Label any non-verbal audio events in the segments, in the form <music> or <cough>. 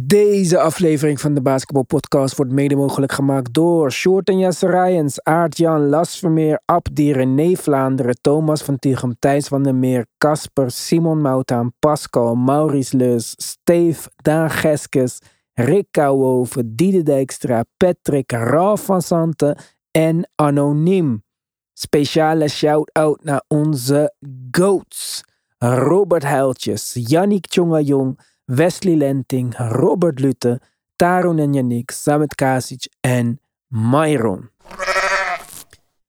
Deze aflevering van de Basketball Podcast wordt mede mogelijk gemaakt door Short en Jesse Rijens, Aart-Jan Lasvermeer, Abdi, René Vlaanderen, Thomas van Tichem, Thijs van der Meer, Casper, Simon Moutaan, Pascal, Maurice Leus, Steve, Daan Geskes, Rick Kouwhoven, Diede Dijkstra, Patrick, Ralf van Santen en Anoniem. Speciale shout-out naar onze GOATs. Robert Huiltjes, Yannick Tjongajong, Wesley Lenting, Robert Lutte, Tarun en Yannick, Samet Kasic en Myron.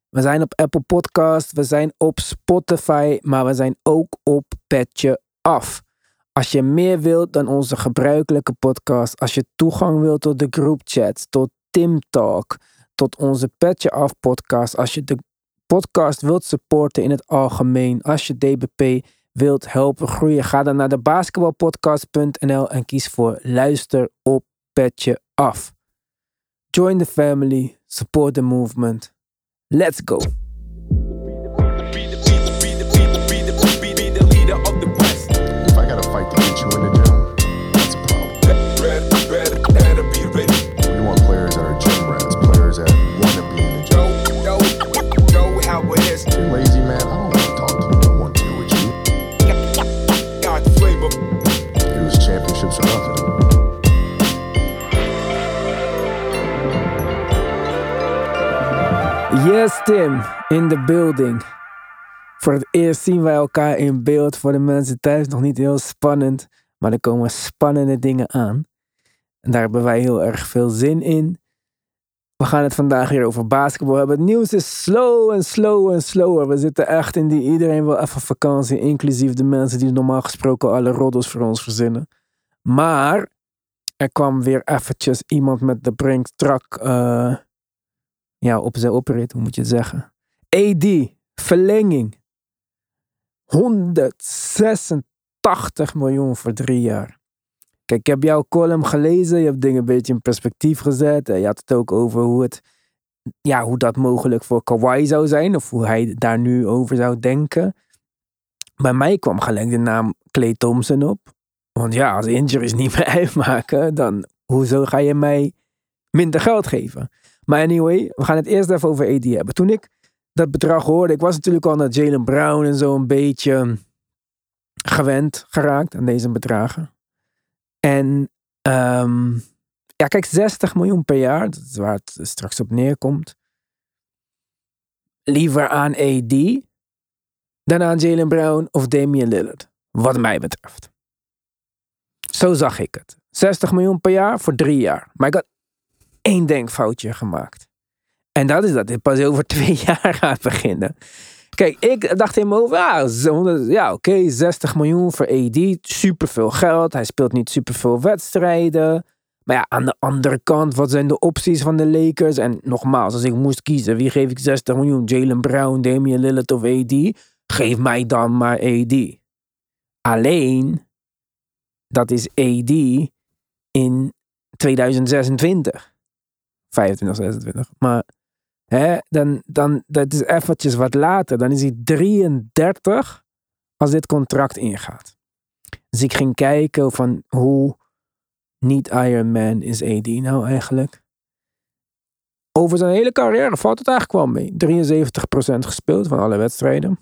We zijn op Apple Podcast, we zijn op Spotify, maar we zijn ook op Petje Af. Als je meer wilt dan onze gebruikelijke podcast, als je toegang wilt tot de groupchats, tot Tim Talk, tot onze Petje Af podcast, als je de podcast wilt supporten in het algemeen, als je DBP wilt helpen groeien, ga dan naar de basketbalpodcast.nl en kies voor luister op Petje Af. Join the family, support the movement. Let's go. Tim, in the building. Voor het eerst zien wij elkaar in beeld. Voor de mensen thuis nog niet heel spannend. Maar er komen spannende dingen aan. En daar hebben wij heel erg veel zin in. We gaan het vandaag hier over basketbal hebben. Het nieuws is slow en slow en slower. We zitten echt in die iedereen wil even vakantie. Inclusief de mensen die normaal gesproken alle roddels voor ons verzinnen. Maar er kwam weer eventjes iemand met de Brink-trak eh, ja, op zijn oprit, hoe moet je zeggen? AD, verlenging. 186 miljoen voor drie jaar. Kijk, ik heb jouw column gelezen. Je hebt dingen een beetje in perspectief gezet. En Je had het ook over hoe, het, ja, hoe dat mogelijk voor Kawhi zou zijn. Of hoe hij daar nu over zou denken. Bij mij kwam gelijk de naam Clay Thompson op. Want ja, als injuries niet <laughs> meer uitmaken, dan hoezo ga je mij minder geld geven? Maar anyway, we gaan het eerst even over AD hebben. Toen ik dat bedrag hoorde, ik was natuurlijk al naar Jalen Brown en zo een beetje gewend geraakt aan deze bedragen. En ehm, ja, kijk, 60 miljoen per jaar, dat is waar het straks op neerkomt. Liever aan AD dan aan Jalen Brown of Damian Lillard, wat mij betreft. Zo zag ik het. 60 miljoen per jaar voor drie jaar. Maar ik had één denkfoutje gemaakt. En dat is dat dit pas over <laughs> twee jaar gaat beginnen. Kijk, ik dacht in mijn hoofd, zo- ja oké, 60 miljoen voor AD, superveel geld. Hij speelt niet superveel wedstrijden. Maar ja, aan de andere kant, wat zijn de opties van de Lakers? En nogmaals, als ik moest kiezen, wie geef ik 60 miljoen? Jalen Brown, Damian Lillard of AD? Geef mij dan maar AD. Alleen, dat is AD in 2026. 25, 26. Maar hè, dan, dan, dat is eventjes wat later. Dan is hij 33 als dit contract ingaat. Dus ik ging kijken van hoe niet Iron Man is AD nou eigenlijk. Over zijn hele carrière valt het eigenlijk wel mee. 73% gespeeld van alle wedstrijden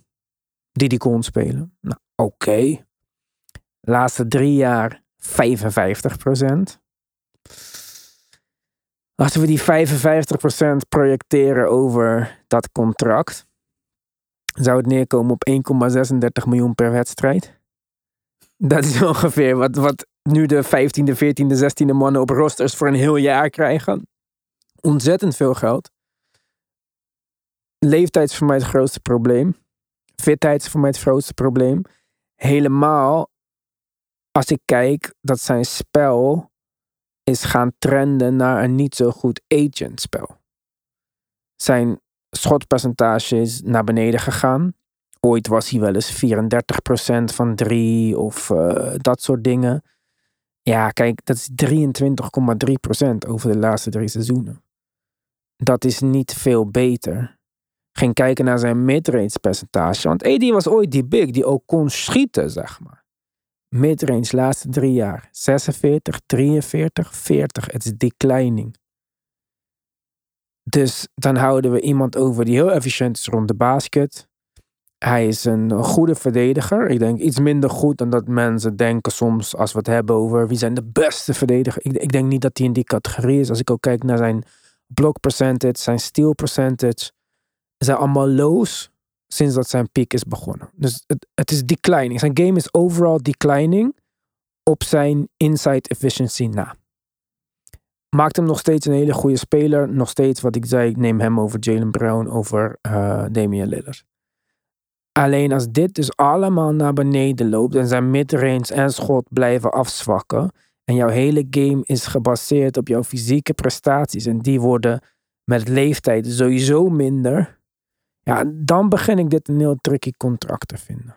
die hij kon spelen. Nou, oké. Laatste drie jaar 55%. Als we die 55% projecteren over dat contract, zou het neerkomen op 1,36 miljoen per wedstrijd. Dat is <laughs> ongeveer wat, wat nu de 15e, 14e, 16e mannen op rosters voor een heel jaar krijgen. Ontzettend veel geld. Leeftijd is voor mij het grootste probleem. Fitheid is voor mij het grootste probleem. Helemaal als ik kijk dat zijn spel is gaan trenden naar een niet zo goed agent spel. Zijn schotpercentage is naar beneden gegaan. Ooit was hij wel eens 34% van drie of eh, dat soort dingen. Ja, kijk, dat is 23,3% over de laatste drie seizoenen. Dat is niet veel beter. Ging kijken naar zijn midrange percentage. Want AD was ooit die big die ook kon schieten, zeg maar. Midrange laatste drie jaar. 46, 43, 40. Het is declining. Dus dan houden we iemand over die heel efficiënt is rond de basket. Hij is een goede verdediger. Ik denk iets minder goed dan dat mensen denken soms als we het hebben over wie zijn de beste verdediger. Ik, ik denk niet dat hij in die categorie is. Als ik ook kijk naar zijn block percentage, zijn steal percentage. Zijn allemaal lows sinds dat zijn piek is begonnen. Dus het, het is declining. Zijn game is overall declining op zijn inside efficiency na. Maakt hem nog steeds een hele goede speler. Nog steeds wat ik zei, ik neem hem over Jalen Brown, over uh, Damian Lillard. Alleen als dit dus allemaal naar beneden loopt en zijn midrange en schot blijven afzwakken en jouw hele game is gebaseerd op jouw fysieke prestaties en die worden met leeftijd sowieso minder, ja, dan begin ik dit een heel tricky contract te vinden.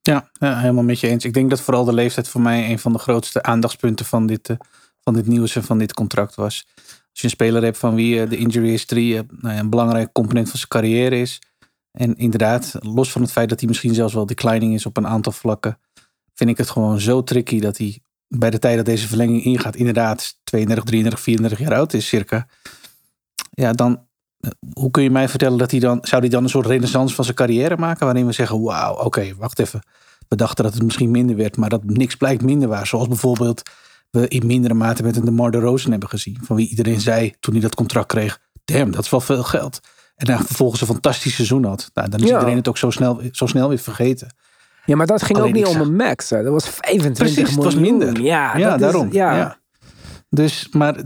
Ja, helemaal met je eens. Ik denk dat vooral de leeftijd voor mij een van de grootste aandachtspunten van dit, uh, van dit nieuws en van dit contract was. Als je een speler hebt van wie uh, de injury history uh, nou een belangrijk component van zijn carrière is. En inderdaad, los van het feit dat hij misschien zelfs wel declining is op een aantal vlakken, vind ik het gewoon zo tricky dat hij bij de tijd dat deze verlenging ingaat, inderdaad 32, 33, 34 jaar oud is, circa. Ja, dan, hoe kun je mij vertellen dat hij dan, zou hij dan een soort renaissance van zijn carrière maken, waarin we zeggen, wauw, oké, wacht even. We dachten dat het misschien minder werd, maar dat niks blijkt minder waar. Zoals bijvoorbeeld we in mindere mate met een DeMar DeRozan hebben gezien. Van wie iedereen zei toen hij dat contract kreeg, damn, dat is wel veel geld. En dan vervolgens een fantastisch seizoen had. Nou, dan is Ja. iedereen het ook zo snel, zo snel weer vergeten. Ja, maar dat ging Alleen ook niet om een max. Hè. Dat was 25 Precies, het was miljoen. minder. Ja, ja, dat is- daarom. ja. ja. Dus, maar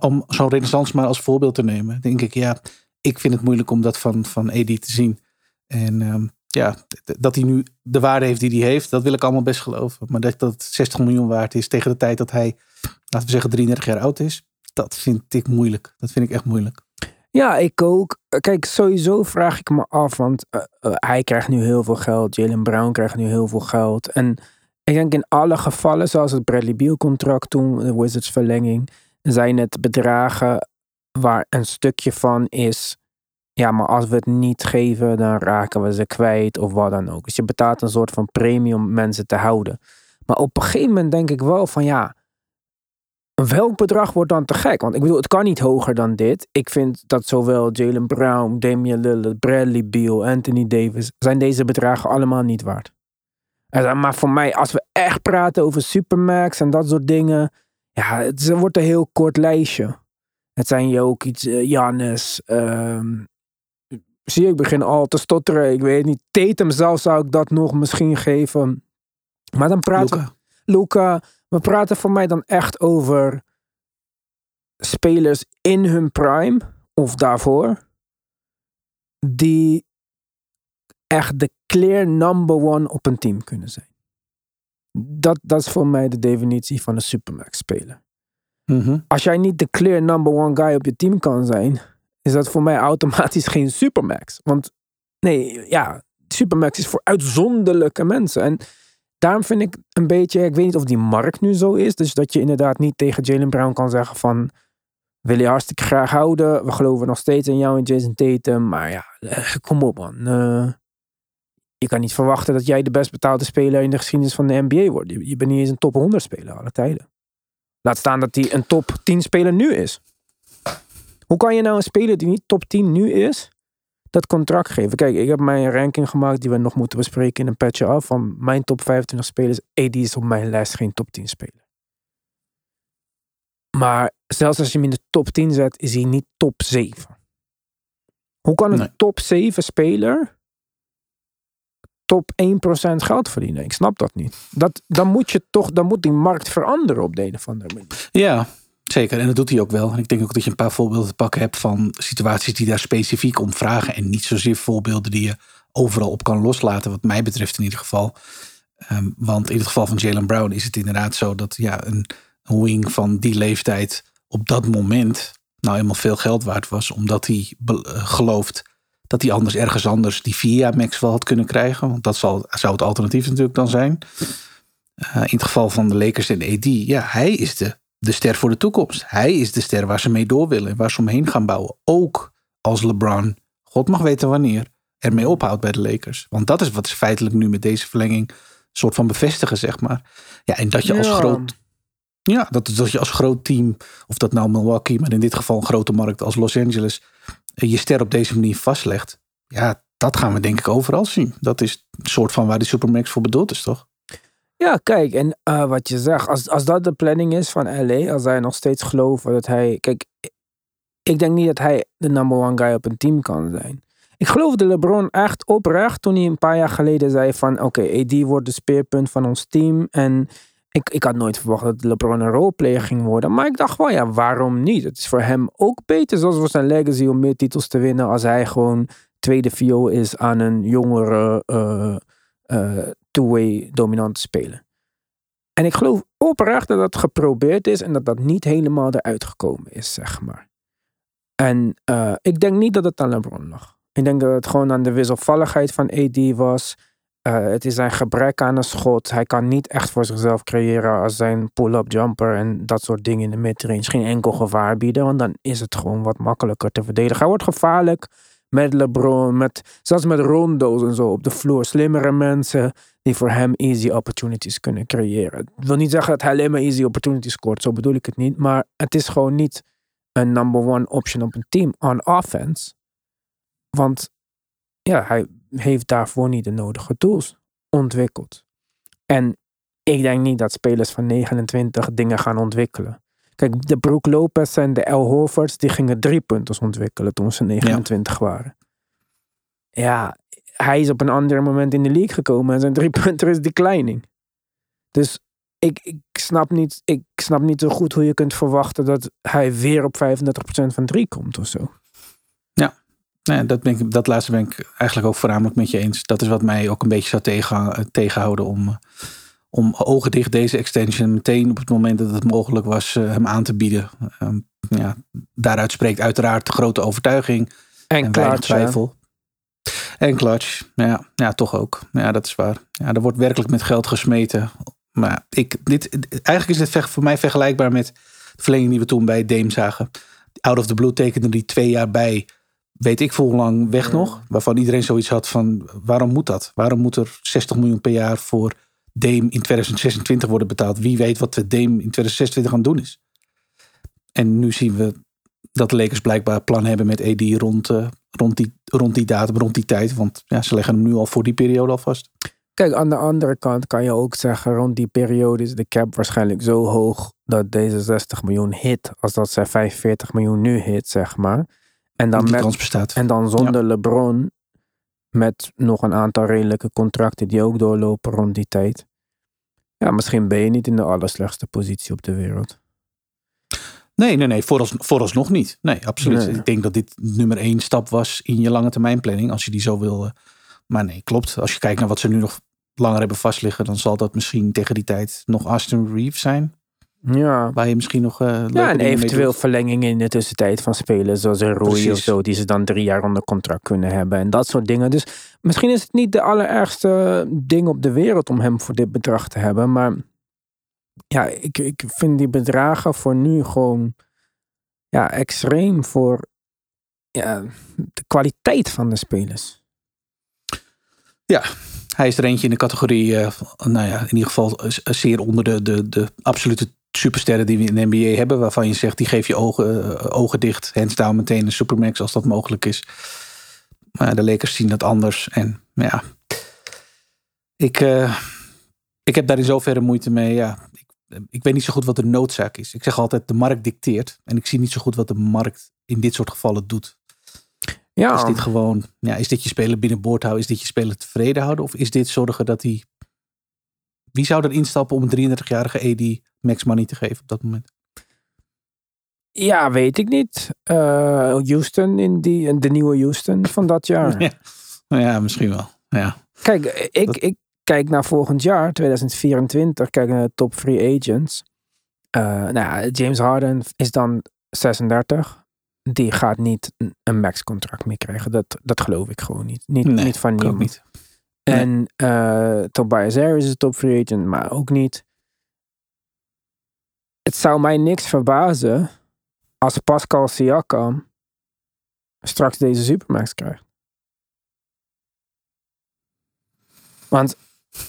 om, zo'n renaissance maar als voorbeeld te nemen, denk ik, ja, ik vind het moeilijk om dat van, van te zien. En ehm, ja, dat hij nu de waarde heeft die hij heeft, dat wil ik allemaal best geloven. Maar dat dat het 60 miljoen waard is tegen de tijd dat hij, laten we zeggen, 33 jaar oud is, dat vind ik moeilijk. Dat vind ik echt moeilijk. Ja, ik ook. Kijk, sowieso vraag ik me af, want eh, eh, hij krijgt nu heel veel geld. Jalen Brown krijgt nu heel veel geld. En ik denk in alle gevallen, zoals het Bradley Beal contract toen, de Wizards verlenging, zijn het bedragen waar een stukje van is. Ja, maar als we het niet geven, dan raken we ze kwijt of wat dan ook. Dus je betaalt een soort van premie om mensen te houden. Maar op een gegeven moment denk ik wel van ja, welk bedrag wordt dan te gek? Want ik bedoel, het kan niet hoger dan dit. Ik vind dat zowel Jalen Brown, Damian Lillard, Bradley Beal, Anthony Davis, zijn deze bedragen allemaal niet waard. Maar voor mij, als we echt praten over Supermax en dat soort dingen, ja, het wordt een heel kort lijstje. Het zijn Jokic, uh, Giannis, ehm, zie je, ik begin al te stotteren. Ik weet niet, Tatum zelf zou ik dat nog misschien geven. Maar dan praten. Luca, we praten voor mij dan echt over spelers in hun prime of daarvoor, die echt de clear number one op een team kunnen zijn. Dat, dat is voor mij de definitie van een supermax speler. Mhm. Als jij niet de clear number one guy op je team kan zijn, is dat voor mij automatisch <laughs> geen supermax. Want nee, ja, supermax is voor uitzonderlijke mensen. En daarom vind ik een beetje, ik weet niet of die markt nu zo is. Dus dat je inderdaad niet tegen Jalen Brown kan zeggen van, wil je hartstikke graag houden. We geloven nog steeds in jou en Jason Tatum. Maar ja, eh, kom op man. Eh, je kan niet verwachten dat jij de best betaalde speler in de geschiedenis van de NBA wordt. Je, je bent niet eens een top 100 speler alle tijden. Laat staan dat hij een top 10 speler nu is. Hoe kan je nou een speler die niet top 10 nu is, dat contract geven? Kijk, ik heb mijn ranking gemaakt die we nog moeten bespreken in een patch af. Van mijn top 25 spelers. AD is op mijn lijst geen top 10 speler. Maar zelfs als je hem in de top 10 zet, is hij niet top 7. Hoe kan een Nee. top 7 speler top 1% geld verdienen? Ik snap dat niet. Dat, dan moet je toch, dan moet die markt veranderen op de een of andere. Ja, zeker. En dat doet hij ook wel. En ik denk ook dat je een paar voorbeelden te pakken hebt van situaties die daar specifiek om vragen. En niet zozeer voorbeelden die je overal op kan loslaten, wat mij betreft in ieder geval. Ehm, want in het geval van Jalen Brown is het inderdaad zo dat ja, een, wing van die leeftijd op dat moment nou helemaal veel geld waard was. Omdat hij eh, gelooft dat hij anders ergens anders die vier jaar max wel had kunnen krijgen. Want dat zal, zou het alternatief natuurlijk dan zijn. Eh, in het geval van de Lakers en AD, ja, hij is de, de ster voor de toekomst. Hij is de ster waar ze mee door willen en waar ze omheen gaan bouwen. Ook als LeBron, God mag weten wanneer, ermee ophoudt bij de Lakers. Want dat is wat ze feitelijk nu met deze verlenging soort van bevestigen, zeg maar. Ja, en dat je als Ja. groot. Ja, dat, dat je als groot team, of dat nou Milwaukee, maar in dit geval een grote markt als Los Angeles, je ster op deze manier vastlegt. Ja, dat gaan we denk ik overal zien. Dat is een soort van waar die Supermax voor bedoeld is, toch? Ja, kijk, en eh, wat je zegt, als, als dat de planning is van LA, als zij nog steeds geloven dat hij. Kijk, ik denk niet dat hij de number one guy op een team kan zijn. Ik geloofde LeBron echt oprecht toen hij een paar jaar geleden zei van oké, AD wordt de speerpunt van ons team. En ik, ik had nooit verwacht dat LeBron een roleplayer ging worden. Maar ik dacht wel, ja, waarom niet? Het is voor hem ook beter, zoals voor zijn legacy, om meer titels te winnen als hij gewoon tweede viool is aan een jongere eh, eh, two-way dominant speler. En ik geloof oprecht dat dat geprobeerd is en dat dat niet helemaal eruit gekomen is, zeg maar. En eh, ik denk niet dat het aan LeBron lag. Ik denk dat het gewoon aan de wisselvalligheid van AD was. Eh, het is zijn gebrek aan een schot. Hij kan niet echt voor zichzelf creëren als zijn pull-up jumper en dat soort dingen in de midrange geen enkel gevaar bieden. Want dan is het gewoon wat makkelijker te verdedigen. Hij wordt gevaarlijk met LeBron, met, zelfs met rondo's en zo op de vloer. Slimmere mensen die voor hem easy opportunities kunnen creëren. Ik wil niet zeggen dat hij alleen maar easy opportunities scoort, zo bedoel ik het niet. Maar het is gewoon niet een number one option op een team on offense. Want ja, hij heeft daarvoor niet de nodige tools ontwikkeld. En ik denk niet dat spelers van 29 dingen gaan ontwikkelen. Kijk, de Brook Lopez en de El Horfords, die gingen drie punters ontwikkelen toen ze 29 waren. Ja, hij is op een ander moment in de league gekomen en zijn drie punter is declining. Dus ik, ik, snap niet, ik snap niet zo goed hoe je kunt verwachten dat hij weer op 35% van drie komt of zo. Nee, dat, ben ik, dat laatste ben ik eigenlijk ook voornamelijk met je eens. Dat is wat mij ook een beetje zou tegen, tegenhouden om, eh, om ogen dicht deze extension meteen op het moment dat het mogelijk was eh, hem aan te bieden. Um, ja, daaruit spreekt uiteraard de grote overtuiging En, en hè? twijfel. En clutch, ja, ja, toch ook. Ja, dat is waar. Ja, er wordt werkelijk met geld gesmeten. Maar ik, dit, eigenlijk is dit ver- voor mij vergelijkbaar met de verlenging die we toen bij Dame zagen. Out of the Blue tekende die twee jaar bij, weet ik veel hoe lang weg nog. Waarvan iedereen zoiets had van, waarom moet dat? Waarom moet er 60 miljoen per jaar voor Dame in 2026 worden betaald? Wie weet wat de Dame in 2026 aan het doen is. En nu zien we dat de Lakers blijkbaar plan hebben met AD rond, eh, rond, die, rond die datum, rond die tijd. Want ja, ze leggen hem nu al voor die periode al vast. Kijk, aan de andere kant kan je ook zeggen, rond die periode is de cap waarschijnlijk zo hoog dat deze 60 miljoen hit, als dat zij 45 miljoen nu hit, zeg maar. En dan, die met, kans bestaat. en dan zonder LeBron, met nog een aantal redelijke contracten die ook doorlopen rond die tijd. Ja, misschien ben je niet in de allerslechtste positie op de wereld. Nee, nee, nee, voorals, vooralsnog niet. Nee, absoluut. Nee. Ik denk dat dit nummer één stap was in je lange termijn planning, als je die zo wil. eh. Maar nee, klopt. Als je kijkt naar wat ze nu nog langer hebben vastliggen, dan zal dat misschien tegen die tijd nog Aston Reeves zijn. Ja, Waar je misschien nog. eh ja en eventueel doet. verlengingen in de tussentijd van spelers zoals een Rui of zo, die ze dan drie jaar onder contract kunnen hebben en dat soort dingen. Dus misschien is het niet de allerergste ding op de wereld om hem voor dit bedrag te hebben, maar ja, ik, ik vind die bedragen voor nu gewoon ja, extreem voor ja, de kwaliteit van de spelers. Hij is er eentje in de categorie, eh, nou ja, in ieder geval eh, zeer onder de, de, de absolute supersterren die we in de NBA hebben. Waarvan je zegt, die geef je ogen, eh, ogen dicht, hands down meteen een supermax als dat mogelijk is. Maar de Lakers zien dat anders. En ja, ik, eh, ik heb daar in zoverre moeite mee. Ja, ik, ik weet niet zo goed wat de noodzaak is. Ik zeg altijd, de markt dicteert. En ik zie niet zo goed wat de markt in dit soort gevallen doet. Ja, Is dit gewoon, ja, is dit je speler binnenboord houden? Is dit je speler tevreden houden? Of is dit zorgen dat hij. Wie zou er instappen om een 33-jarige AD max money te geven op dat moment? ja, weet ik niet. Eh, Houston, in die, de nieuwe Houston van dat jaar. <laughs> Ja. Nou ja, misschien wel. Ja. Kijk, ik, Dat- ik kijk naar volgend jaar, 2024, kijk naar de top free agents. Eh, nou ja, James Harden is dan 36. Die gaat niet een- max contract meer krijgen. Dat, dat geloof ik gewoon niet. Niet, Nee, niet van niemand. niet. En eh Tobias Harris is een top free agent, maar ook niet. Het zou mij niks verbazen als Pascal Siakam straks deze supermax krijgt. Want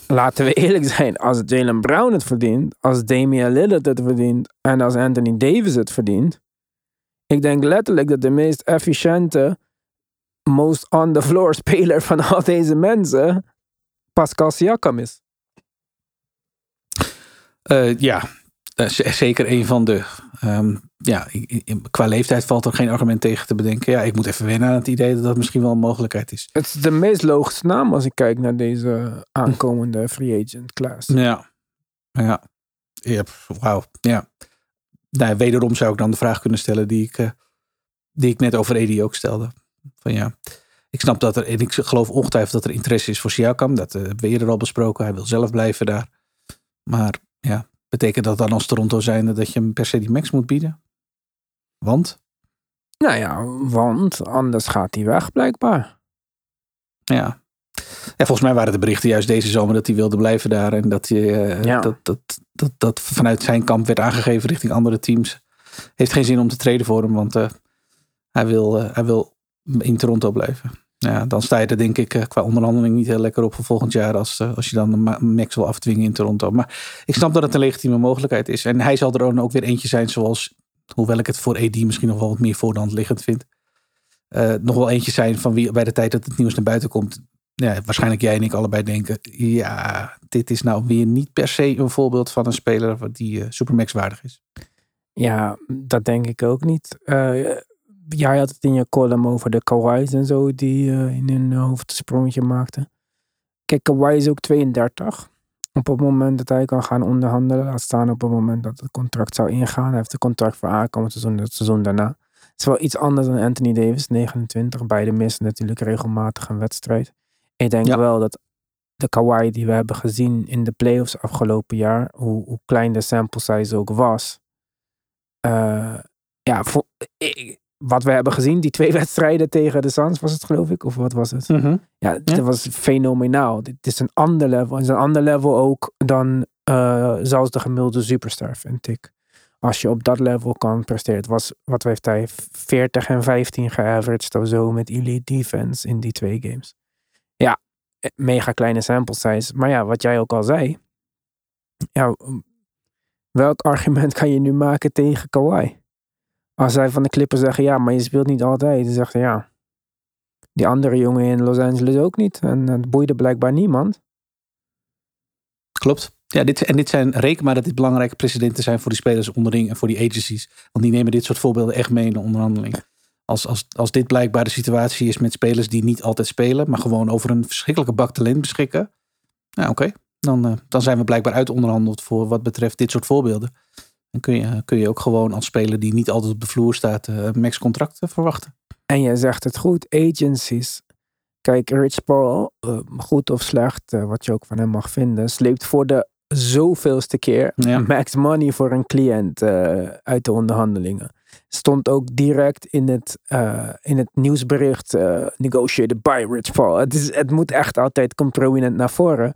laten we eerlijk zijn. Als Jalen Brown het verdient, als Damian Lillard het verdient en als Anthony Davis het verdient. Ik denk letterlijk dat de meest efficiënte, most on the floor speler van al deze mensen Pascal Siakam is. Eh, ja, zeker een van de. ehm, ja, qua leeftijd valt er geen argument tegen te bedenken. Ja, ik moet even wennen aan het idee dat dat misschien wel een mogelijkheid is. Het is de meest logische naam als ik kijk naar deze aankomende free agent class. Ja. Ja. pff, Wauw. Ja. Nou, wederom zou ik dan de vraag kunnen stellen die ik, eh, die ik net over Edi ook stelde. Van ja, ik snap dat er, en ik geloof ongetwijfeld dat er interesse is voor Siakam. Dat eh, hebben we eerder al besproken. Hij wil zelf blijven daar. Maar ja, betekent dat dan als Toronto zijnde dat je hem per se die max moet bieden? Want? Nou ja, want anders gaat hij weg blijkbaar. Ja. Ja, volgens mij waren de berichten juist deze zomer dat hij wilde blijven daar. En dat, hij, eh, Ja. dat, dat, dat, dat vanuit zijn kamp werd aangegeven richting andere teams. Heeft geen zin om te treden voor hem, want eh, hij, wil, eh, hij wil in Toronto blijven. Ja, dan sta je er denk ik eh, qua onderhandeling niet heel lekker op voor volgend jaar als, eh, als je dan ma- max wil afdwingen in Toronto. Maar ik snap dat het een legitieme mogelijkheid is. En hij zal er dan ook weer eentje zijn zoals, hoewel ik het voor AD misschien nog wel wat meer voor de hand liggend vind. eh, nog wel eentje zijn van wie bij de tijd dat het nieuws naar buiten komt, ja, waarschijnlijk jij en ik allebei denken, ja, dit is nou weer niet per se een voorbeeld van een speler die eh, supermax waardig is. Ja, dat denk ik ook niet. Jij had het in je column over de Kawhi's en zo die eh, in hun hoofd een sprongetje maakten. Kijk, Kawhi is ook 32. Op het moment dat hij kan gaan onderhandelen, laat staan op het moment dat het contract zou ingaan. Hij heeft een contract voor aankomend seizoen, het seizoen daarna. Het is wel iets anders dan Anthony Davis, 29. Beide missen natuurlijk regelmatig een wedstrijd. Ik denk Ja. wel dat de Kawhi die we hebben gezien in de playoffs afgelopen jaar, hoe, hoe klein de sample size ook was, eh, ja, voor, ik- wat we hebben gezien, die twee <laughs> wedstrijden tegen de Suns was het geloof ik, of wat was het? Ja, dat Ja. was fenomenaal. Dit is een ander level. Het is een ander level ook dan eh, zelfs de gemiddelde superstar, vind ik. Als je op dat level kan presteren. Het was, wat heeft hij, 40 en 15 geaveraged of zo met elite defense in die twee games. Ja, eh, mega kleine sample size. Maar ja, wat jij ook al zei. Ja, welk argument kan je nu maken tegen Kawhi? Als zij van de Clippers zeggen, ja, maar je speelt niet altijd. Dan zegt ja, die andere jongen in Los Angeles ook niet. En het boeide blijkbaar niemand. Klopt. Ja, dit, en dit zijn, reken maar dat dit belangrijke precedenten zijn voor die spelers onderling en voor die agencies. Want die nemen dit soort voorbeelden echt mee in de onderhandeling. Als, als, als dit blijkbaar de situatie is met spelers die niet altijd spelen, maar gewoon over een verschrikkelijke bak talent beschikken. Nou, oké. Dan, eh, dan zijn we blijkbaar uitonderhandeld voor wat betreft dit soort voorbeelden. Dan kun je, kun je ook gewoon als speler die niet altijd op de vloer staat, eh, max contract eh, verwachten. En jij zegt het goed, agencies. Kijk, Rich Paul, eh, goed of slecht, wat je ook van hem mag vinden, sleept voor de zoveelste keer Ja. max money voor een cliënt uit de onderhandelingen. Stond ook direct in het, in het nieuwsbericht negotiated by Rich Paul. Het, is, het moet echt altijd komt prominent naar voren.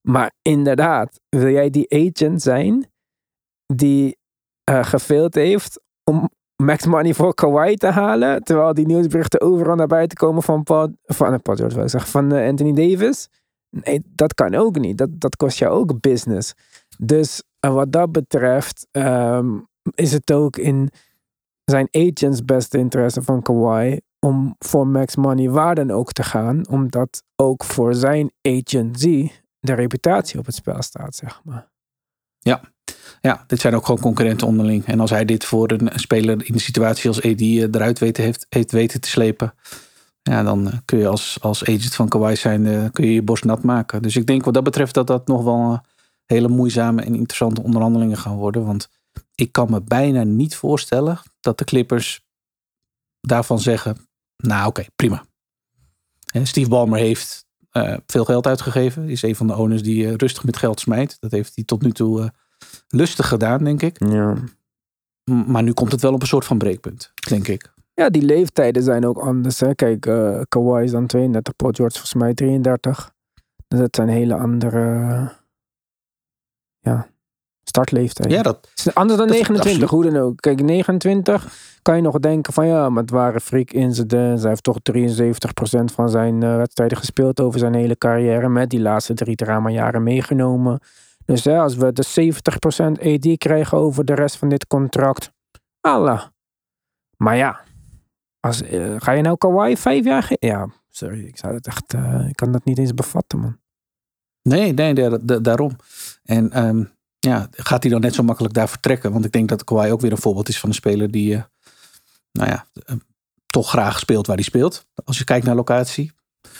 Maar inderdaad, wil jij die agent zijn die geveeld heeft om max money voor Kawhi te halen, terwijl die nieuwsberichten overal naar buiten komen van Paul, van, eh, Paul George, ik zeggen, van eh, Anthony Davis? Nee, dat kan ook niet. Dat, dat kost jou ook business. Dus wat dat betreft ehm, is het ook in zijn agents beste interesse van Kawhi om voor max money waar dan ook te gaan, omdat ook voor zijn agency de reputatie op het spel staat, zeg maar. Ja, dit zijn ook gewoon concurrenten onderling. En als hij dit voor een speler in de situatie als AD eh, eruit weten heeft, heeft weten te slepen. Ja, dan eh, kun je als, als agent van Kawhi zijn, eh, kun je je borst nat maken. Dus ik denk wat dat betreft dat dat nog wel hele moeizame en interessante onderhandelingen gaan worden. Want ik kan me bijna niet voorstellen dat de Clippers daarvan zeggen, nou oké, prima. Steve Ballmer heeft veel geld uitgegeven. Is een van de owners die rustig met geld smijt. Dat heeft hij tot nu toe lustig gedaan, denk ik. Ja. Maar nu komt het wel op een soort van breekpunt, denk ik. Ja, die leeftijden zijn ook anders. Hè. Kijk, eh Kawhi is dan 32, Paul George volgens mij 33. Dus dat zijn hele andere ja, Startleeftijd. Ja, dat, is anders dan Dat- 29, absoluut. hoe dan ook. Kijk, 29 kan je nog denken van ja, maar het waren freak incidents. Hij heeft toch 73% van zijn eh, wedstrijden gespeeld over zijn hele carrière. Met die laatste drie drama-jaren meegenomen. Dus ja, als we de 70% AD krijgen over de rest van dit contract. Allah. Maar ja, als, eh, ga je nou Kawhi vijf jaar Ja, sorry, ik zou het echt, eh, ik kan dat niet eens bevatten, man. nee, nee, daar- da- daarom. En ehm, ja, gaat hij dan net zo makkelijk daar vertrekken? Want ik denk dat Kawhi ook weer een voorbeeld is van een speler die, eh, nou ja, toch graag speelt waar hij speelt. Als je kijkt naar locatie.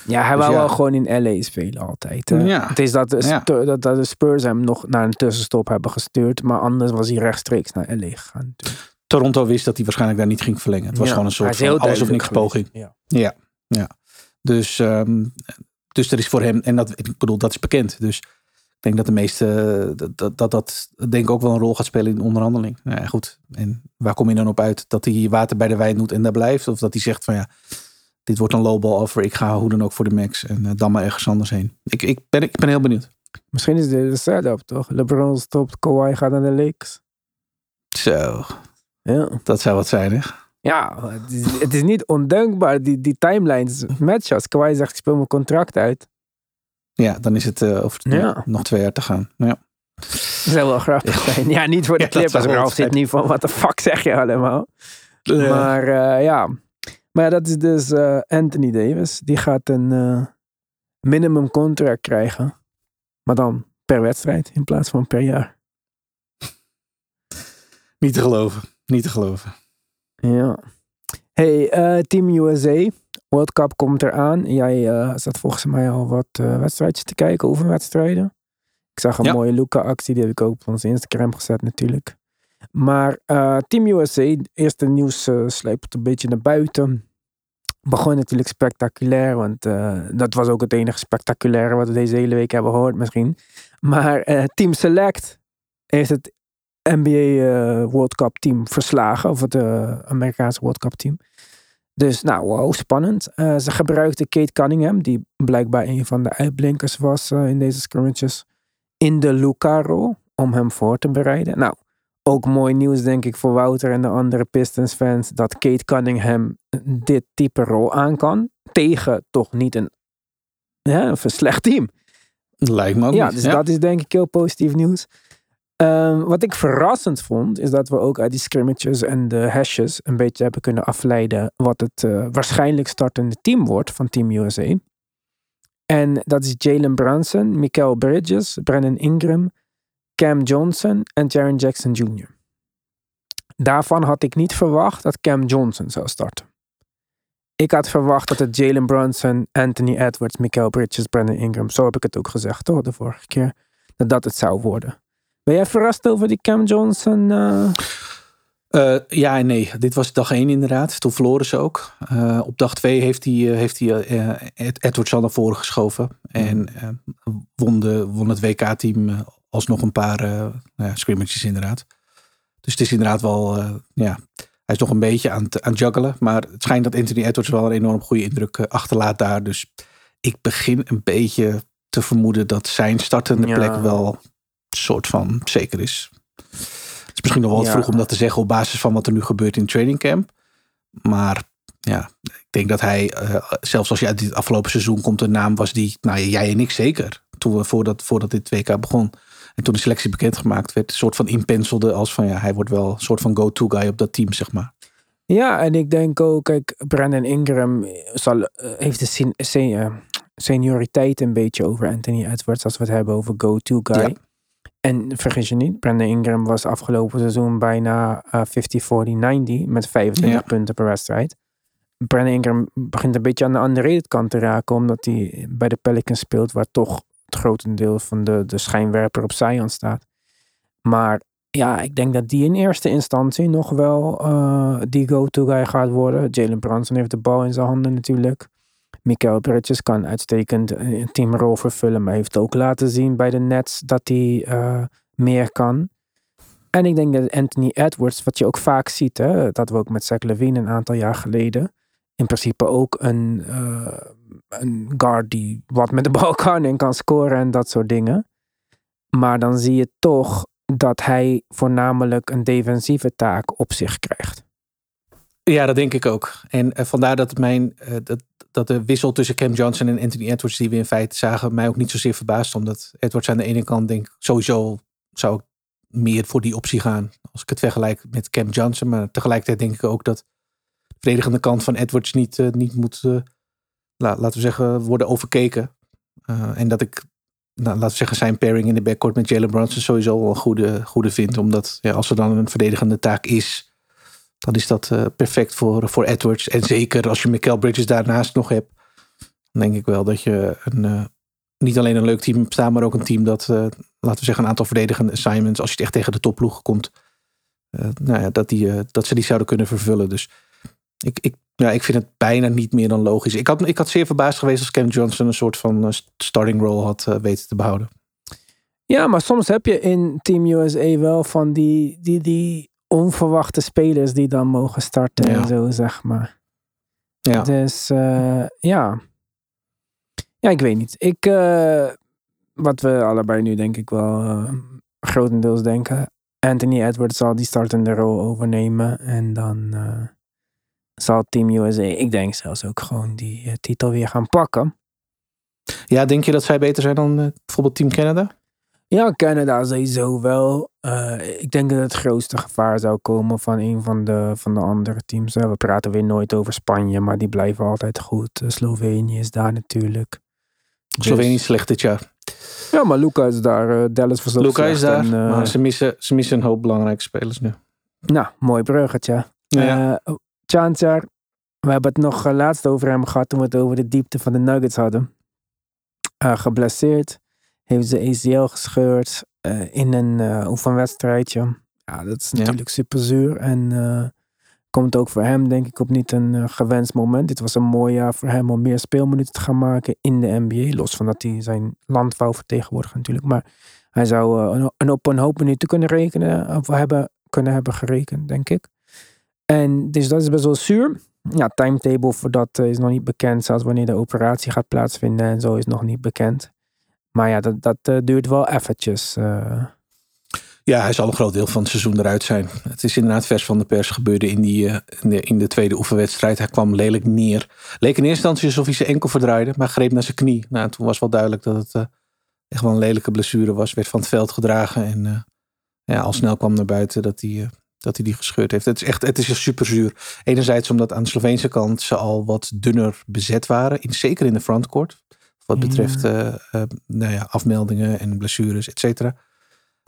Ja, hij Dus wou ja. wel gewoon in LA spelen altijd. hè. Ja. Het is dat de, dat, de Spurs hem nog naar een tussenstop hebben gestuurd. Maar anders was hij rechtstreeks naar LA gegaan. natuurlijk. Toronto wist dat hij waarschijnlijk daar niet ging verlengen. Het was gewoon een soort van alles of niks poging. Ja. Ja, ja. Dus, ehm, dus er is voor hem, en dat, ik bedoel, dat is bekend. Dus ik denk dat de meeste, dat dat, dat, dat denk ik ook wel een rol gaat spelen in de onderhandeling. Nou ja, goed. En waar kom je dan op uit? Dat hij water bij de wijn doet en daar blijft? Of dat hij zegt van ja, dit wordt een lowball offer. Ik ga hoe dan ook voor de max. En eh, dan maar ergens anders heen. Ik, ik, ben, ik ben heel benieuwd. Misschien is dit de setup, toch? LeBron stopt, Kawhi gaat naar de Lakers. Zo, Ja, dat zou wat zijn hè? ja het, is, het is niet ondenkbaar. Die, die timelines matchen. Als Kawhi zegt, ik speel mijn contract uit. Ja, dan is het eh, over Ja. nog twee jaar te gaan. Ja. Dat zou wel grappig zijn. <laughs> Ja, niet voor de Ja, zou wel Ralf zit niet van, wat de fuck zeg je allemaal? Maar eh, ja. Maar ja, dat is dus eh, Anthony Davis. Die gaat een eh, minimum contract krijgen. Maar dan per wedstrijd in plaats van per jaar. <laughs> Niet te geloven. Niet te geloven. Ja. Hey, eh, Team USA. World Cup komt eraan. Jij zat volgens mij al wat wedstrijdjes te kijken, oefenwedstrijden. Ik zag een Ja. mooie Luca-actie, die heb ik ook op onze Instagram gezet natuurlijk. Maar eh, Team USA, eerste nieuws uh, sleept een beetje naar buiten. Begon natuurlijk spectaculair, want eh, dat was ook het enige spectaculaire wat we deze hele week hebben gehoord misschien. Maar eh, Team Select heeft het NBA eh, World Cup team verslagen. Of het Amerikaanse World Cup team. Dus nou, wow, spannend. Ze gebruikten Kate Cunningham, die blijkbaar een van de uitblinkers was in deze scrimmages, in de Luca-rol om hem voor te bereiden. Nou, ook mooi nieuws denk ik voor Wouter en de andere Pistons fans dat Kate Cunningham dit type rol aan kan. Tegen toch niet een, ja, of een slecht team. Lijkt me ook Ja, niet. dus dat is denk ik heel positief nieuws. Ehm, wat ik verrassend vond, is dat we ook uit die scrimmages en de hashes een beetje hebben kunnen afleiden wat het eh, waarschijnlijk startende team wordt van Team USA. En dat is Jalen Brunson, Mikael Bridges, Brennan Ingram, Cam Johnson en Jaron Jackson Jr. Daarvan had ik niet verwacht dat Cam Johnson zou starten. Ik had verwacht dat het Jalen Brunson, Anthony Edwards, Mikael Bridges, Brandon Ingram, zo heb ik het ook gezegd toch, de vorige keer, dat dat het zou worden. Ben jij verrast over die Cam Johnson? eh? Eh, ja en nee. Dit was dag 1 inderdaad. Toen verloren ze ook. Eh, op dag 2 heeft hij, heeft hij Ed- Edwards al naar voren geschoven. En won, de, won het WK-team alsnog een paar eh nou ja, scrimmages inderdaad. Dus het is inderdaad wel, eh, ja, hij is nog een beetje aan het, aan het juggelen. Maar het schijnt dat Anthony Edwards wel een enorm goede indruk eh, achterlaat daar. Dus ik begin een beetje te vermoeden dat zijn startende Ja. plek wel een soort van zeker is. Het is misschien nog wel Ja. vroeg om dat te zeggen op basis van wat er nu gebeurt in training camp. Maar ja, ik denk dat hij, zelfs als je uit dit afgelopen seizoen komt, een naam was die, nou jij en ik zeker, toen we voordat, voordat dit WK begon. En toen de selectie bekendgemaakt werd, een soort van inpenselde als van ja, hij wordt wel een soort van go-to guy op dat team, zeg maar. Ja, en ik denk ook, kijk, Brandon Ingram zal, eh, heeft de sen- sen- eh, senioriteit een beetje over Anthony Edwards als we het hebben over go-to guy. Ja. En vergis je niet, Brandon Ingram was afgelopen seizoen bijna eh 50-40-90 met 25 Ja. punten per wedstrijd. Brandon Ingram begint een beetje aan de underrated kant te raken, omdat hij bij de Pelicans speelt, waar toch het grotendeel van de, de schijnwerper op Zion staat. Maar ja, ik denk dat die in eerste instantie nog wel eh, die go-to guy gaat worden. Jalen Brunson heeft de bal in zijn handen natuurlijk. Mikael Bridges kan uitstekend een teamrol vervullen, maar heeft ook laten zien bij de Nets dat hij eh, meer kan. En ik denk dat Anthony Edwards, wat je ook vaak ziet, hè, dat we ook met Zach Levine een aantal jaar geleden, in principe ook een, eh, een guard die wat met de <laughs> bal kan en kan scoren en dat soort dingen. Maar dan zie je toch dat hij voornamelijk een defensieve taak op zich krijgt. Ja, dat denk ik ook. En uh, vandaar dat, mijn, uh, dat, dat de wissel tussen Cam Johnson en Anthony Edwards, die we in feite zagen, mij ook niet zozeer verbaasd. Omdat Edwards aan de ene kant denk sowieso zou ik meer voor die optie gaan. Als ik het vergelijk met Cam Johnson. Maar tegelijkertijd denk ik ook dat de verdedigende kant van Edwards niet, uh, niet moet, laten we zeggen, worden overkeken. en dat ik nou, laten we zeggen, zijn pairing in de backcourt met Jalen Brunson sowieso wel een goede, goede vind. Omdat ja, als er dan een verdedigende taak is, dan is dat uh, perfect voor, voor Edwards. En zeker als je Michael Bridges daarnaast nog hebt, dan denk ik wel dat je een, uh, niet alleen een leuk team hebt staan, maar ook een team dat, laten we zeggen, een aantal verdedigende assignments, als je het echt tegen de topploeg komt, nou ja, dat, die, dat ze die zouden kunnen vervullen. Dus ik, ik, ja, ik vind het bijna niet meer dan logisch. Ik had, ik had zeer verbaasd geweest als Cam Johnson een soort van starting role had weten te behouden. Ja, maar soms heb je in Team USA wel van die, die, die onverwachte spelers die dan mogen starten ja. en zo, zeg maar. Ja. Dus uh, ja. Ja, ik weet niet. Ik, uh, wat we allebei nu denk ik wel grotendeels denken. Anthony Edwards zal die startende rol overnemen. En dan zal Team USA, ik denk zelfs ook gewoon die titel weer gaan pakken. Ja, denk je dat zij beter zijn dan bijvoorbeeld Team Canada? Ja, Canada sowieso wel. Uh, ik denk dat het grootste gevaar zou komen van een van de, van de andere teams. We praten weer nooit over Spanje, maar die blijven altijd goed. Slovenië is daar natuurlijk. Slovenië is slecht dit jaar. Ja, maar Luca is daar. Dallas was ook Luca is daar, en, maar ze missen, ze missen een hoop belangrijke spelers nu. Nou, mooi bruggetje. Ja. Chanchar, we hebben het nog laatst over hem gehad toen we het over de diepte van de Nuggets hadden. geblesseerd heeft ze ACL gescheurd uh, in een uh, oefenwedstrijdje. Ja, dat is natuurlijk ja. super zuur. En uh, komt ook voor hem, denk ik, op niet een gewenst moment. Dit was een mooi jaar voor hem om meer speelminuten te gaan maken in de NBA. Los van dat hij zijn land wou vertegenwoordigen natuurlijk. Maar hij zou een, op een hoop minuten kunnen rekenen. Of hebben, kunnen hebben gerekend, denk ik. En dus dat is best wel zuur. Ja, timetable voor dat is nog niet bekend. Zelfs wanneer de operatie gaat plaatsvinden en zo is nog niet bekend. Maar ja, dat, dat uh, duurt wel eventjes. Uh. Ja, hij zal een groot deel van het seizoen eruit zijn. Het is inderdaad vers van de pers gebeurde in, die, in, de, in de tweede oefenwedstrijd. Hij kwam lelijk neer. Leek in eerste instantie alsof hij zijn enkel verdraaide, maar greep naar zijn knie. Nou, toen was wel duidelijk dat het echt wel een lelijke blessure was. Werd van het veld gedragen en ja, al snel kwam naar buiten dat hij, dat hij die gescheurd heeft. Het is echt het is super zuur. Enerzijds omdat aan de Sloveense kant ze al wat dunner bezet waren. In, zeker in de frontcourt. Wat betreft uh, uh, nou ja, afmeldingen en blessures, et cetera.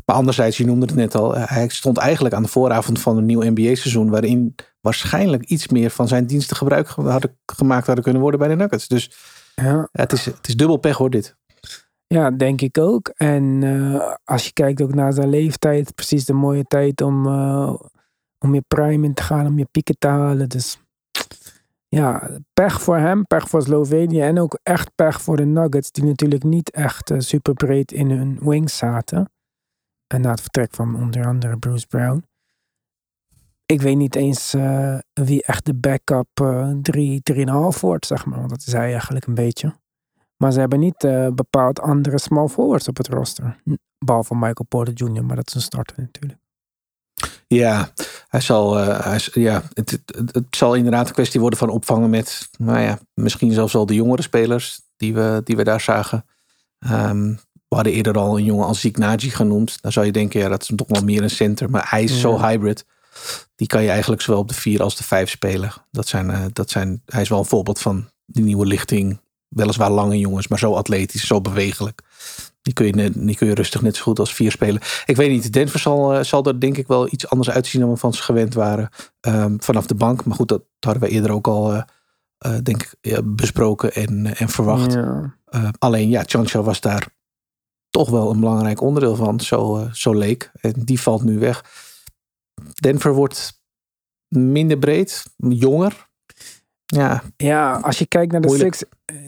Maar anderzijds, je noemde het net al, eh, hij stond eigenlijk aan de vooravond van een nieuw NBA-seizoen. waarin waarschijnlijk iets meer van zijn diensten gebruik hadden, gemaakt hadden kunnen worden bij de Nuggets. Dus ja. het, is, het is dubbel pech hoor, dit. Ja, denk ik ook. En uh, als je kijkt ook naar zijn leeftijd, precies de mooie tijd om, uh, om je prime in te gaan, om je pieken te halen. Dus ja, pech voor hem, pech voor Slovenië en ook echt pech voor de Nuggets, die natuurlijk niet echt uh, super breed in hun wings zaten. En na het vertrek van onder andere Bruce Brown. Ik weet niet eens wie echt de backup 3, uh, 3,5 wordt, zeg maar. Want dat is hij eigenlijk een beetje. Maar ze hebben niet uh, bepaald andere small forwards op het roster. Behalve Michael Porter Jr., maar dat is een starter natuurlijk. Ja, hij zal, uh, hij, ja, het, het, het, zal inderdaad een kwestie worden van opvangen met, nou ja, misschien zelfs al de jongere spelers die we, die we daar zagen. Um, we hadden eerder al een jongen als Zignaji genoemd. Dan zou je denken, ja, dat is toch wel meer een center. Maar hij is ja. zo hybrid. Die kan je eigenlijk zowel op de vier als de vijf spelen. Dat zijn, uh, dat zijn, hij is wel een voorbeeld van die nieuwe lichting. Weliswaar lange jongens, maar zo atletisch, zo bewegelijk. Die kun, je, die kun je rustig net zo goed als vier spelen. Ik weet niet, Denver zal, uh, zal er denk ik wel iets anders uitzien dan we van ze gewend waren. Um, vanaf de bank. Maar goed, dat hadden we eerder ook al, uh, uh, denk ik, besproken en, en verwacht. Ja. alleen ja, Chancho was daar toch wel een belangrijk onderdeel van. Zo, zo leek. En die valt nu weg. Denver wordt minder breed, jonger. Ja, ja als je kijkt naar de six,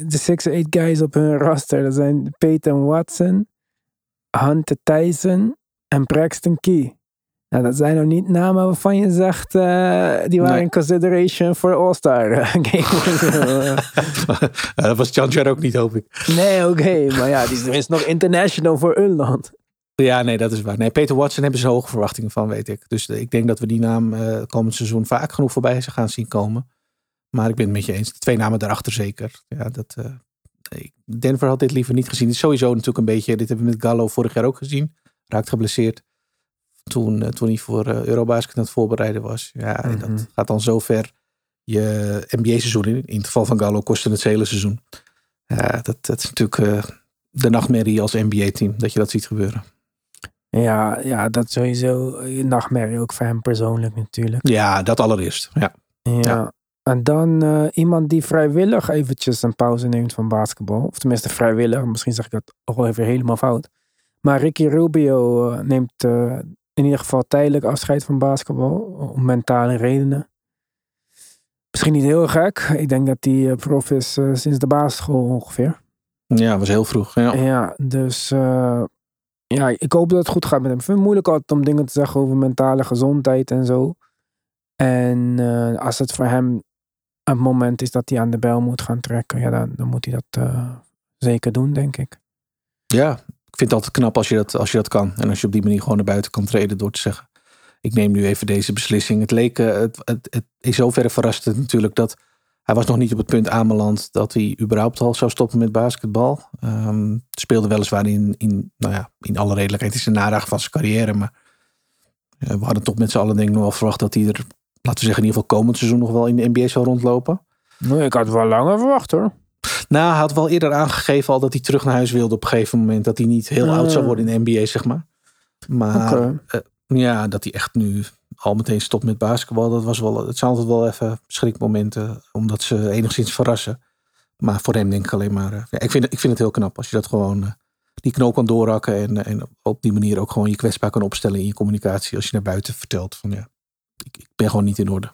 de six, eight guys op hun roster. Dat zijn Peyton Watson, Hunter Tyson en Braxton Key. Nou, dat zijn nog niet namen waarvan je zegt, uh, die waren nee. in consideration voor All-Star <laughs> game. <laughs> dat was Chanchar ook niet, hoop ik. Nee, oké. Okay, maar ja, die is nog international voor een land. Ja, nee, dat is waar. Nee, Peter Watson hebben ze hoge verwachtingen van, weet ik. Dus ik denk dat we die naam uh, komend seizoen vaak genoeg voorbij gaan zien komen. Maar ik ben het met je eens. De twee namen daarachter zeker. Ja, dat, uh, Denver had dit liever niet gezien. Het is sowieso natuurlijk een beetje, dit hebben we met Gallo vorig jaar ook gezien. Raakt geblesseerd. Toen, uh, toen hij voor Eurobasket aan het voorbereiden was. Ja, mm -hmm. dat gaat dan zo ver je NBA-seizoen in. In het geval van Gallo kostte het hele seizoen. Ja, dat, dat is natuurlijk de nachtmerrie als NBA-team. Dat je dat ziet gebeuren. Ja, ja, dat sowieso een nachtmerrie ook voor hem persoonlijk natuurlijk. Ja, dat allereerst. Ja. Ja. ja. En dan uh, iemand die vrijwillig eventjes een pauze neemt van basketbal. Of tenminste vrijwillig. Misschien zeg ik dat al even helemaal fout. Maar Ricky Rubio uh, neemt uh, in ieder geval tijdelijk afscheid van basketbal. Om mentale redenen. Misschien niet heel gek. Ik denk dat hij prof is sinds de basisschool ongeveer. Ja, was heel vroeg. Ja, ja dus ja, ik hoop dat het goed gaat met hem. Ik vind het moeilijk altijd om dingen te zeggen over mentale gezondheid en zo. En uh, als het voor hem een moment is dat hij aan de bel moet gaan trekken, ja, dan, dan moet hij dat uh, zeker doen, denk ik. Ja, ik vind het altijd knap als je, dat, als je dat kan. En als je op die manier gewoon naar buiten kan treden door te zeggen: Ik neem nu even deze beslissing. Het leek, uh, het, het, het is zoverre verrast het natuurlijk dat hij was nog niet op het punt aanbeland dat hij überhaupt al zou stoppen met basketbal. Um, speelde weliswaar in, in, nou ja, in alle redelijkheid is een nadagen van zijn carrière. Maar we hadden toch met z'n allen denk nog wel verwacht dat hij er, laten we zeggen in ieder geval komend seizoen nog wel in de NBA zou rondlopen. Nee, ik had wel langer verwacht hoor. Nou, hij had wel eerder aangegeven al dat hij terug naar huis wilde op een gegeven moment. Dat hij niet heel oud zou worden in de NBA, zeg maar. Maar okay. uh, ja, dat hij echt nu al meteen stopt met basketbal. Dat was wel, het zijn altijd wel even schrikmomenten, omdat ze enigszins verrassen. Maar voor hem denk ik alleen maar, ja, ik, vind, ik vind het heel knap als je dat gewoon, uh, die knoop kan doorhakken en, en op die manier ook gewoon je kwetsbaar kan opstellen in je communicatie. Als je naar buiten vertelt van ja, ik, ik ben gewoon niet in orde.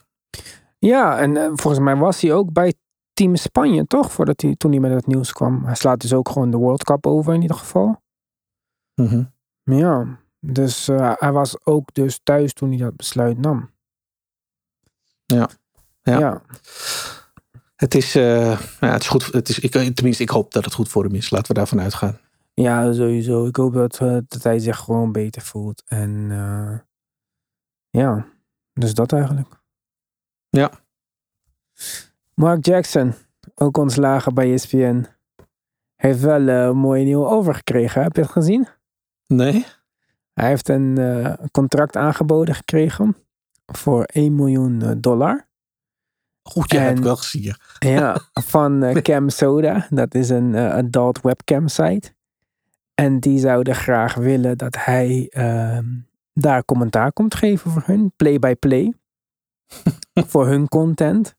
Ja, en uh, volgens mij was hij ook bij Team Spanje, toch? Voordat hij, toen hij met het nieuws kwam. Hij slaat dus ook gewoon de World Cup over in ieder geval. Mm -hmm. Ja, dus uh, hij was ook dus thuis toen hij dat besluit nam. Ja. Ja. ja. Het is, uh, ja, het is goed. Het is, ik, tenminste, ik hoop dat het goed voor hem is. Laten we daarvan uitgaan. Ja, sowieso. Ik hoop dat, dat hij zich gewoon beter voelt. En ja, dus dat eigenlijk. Ja. Mark Jackson, ook ontslagen bij ESPN, heeft wel een mooie nieuwe overgekregen. Heb je het gezien? Nee. Hij heeft een uh, contract aangeboden gekregen voor 1 miljoen uh, dollar. Goed, je hebt wel gezien. Ja, <laughs> van uh, Cam Soda. Dat is een adult webcam site. En die zouden graag willen dat hij ehm, daar commentaar komt geven voor hun. Play-by-play. <laughs> voor hun content.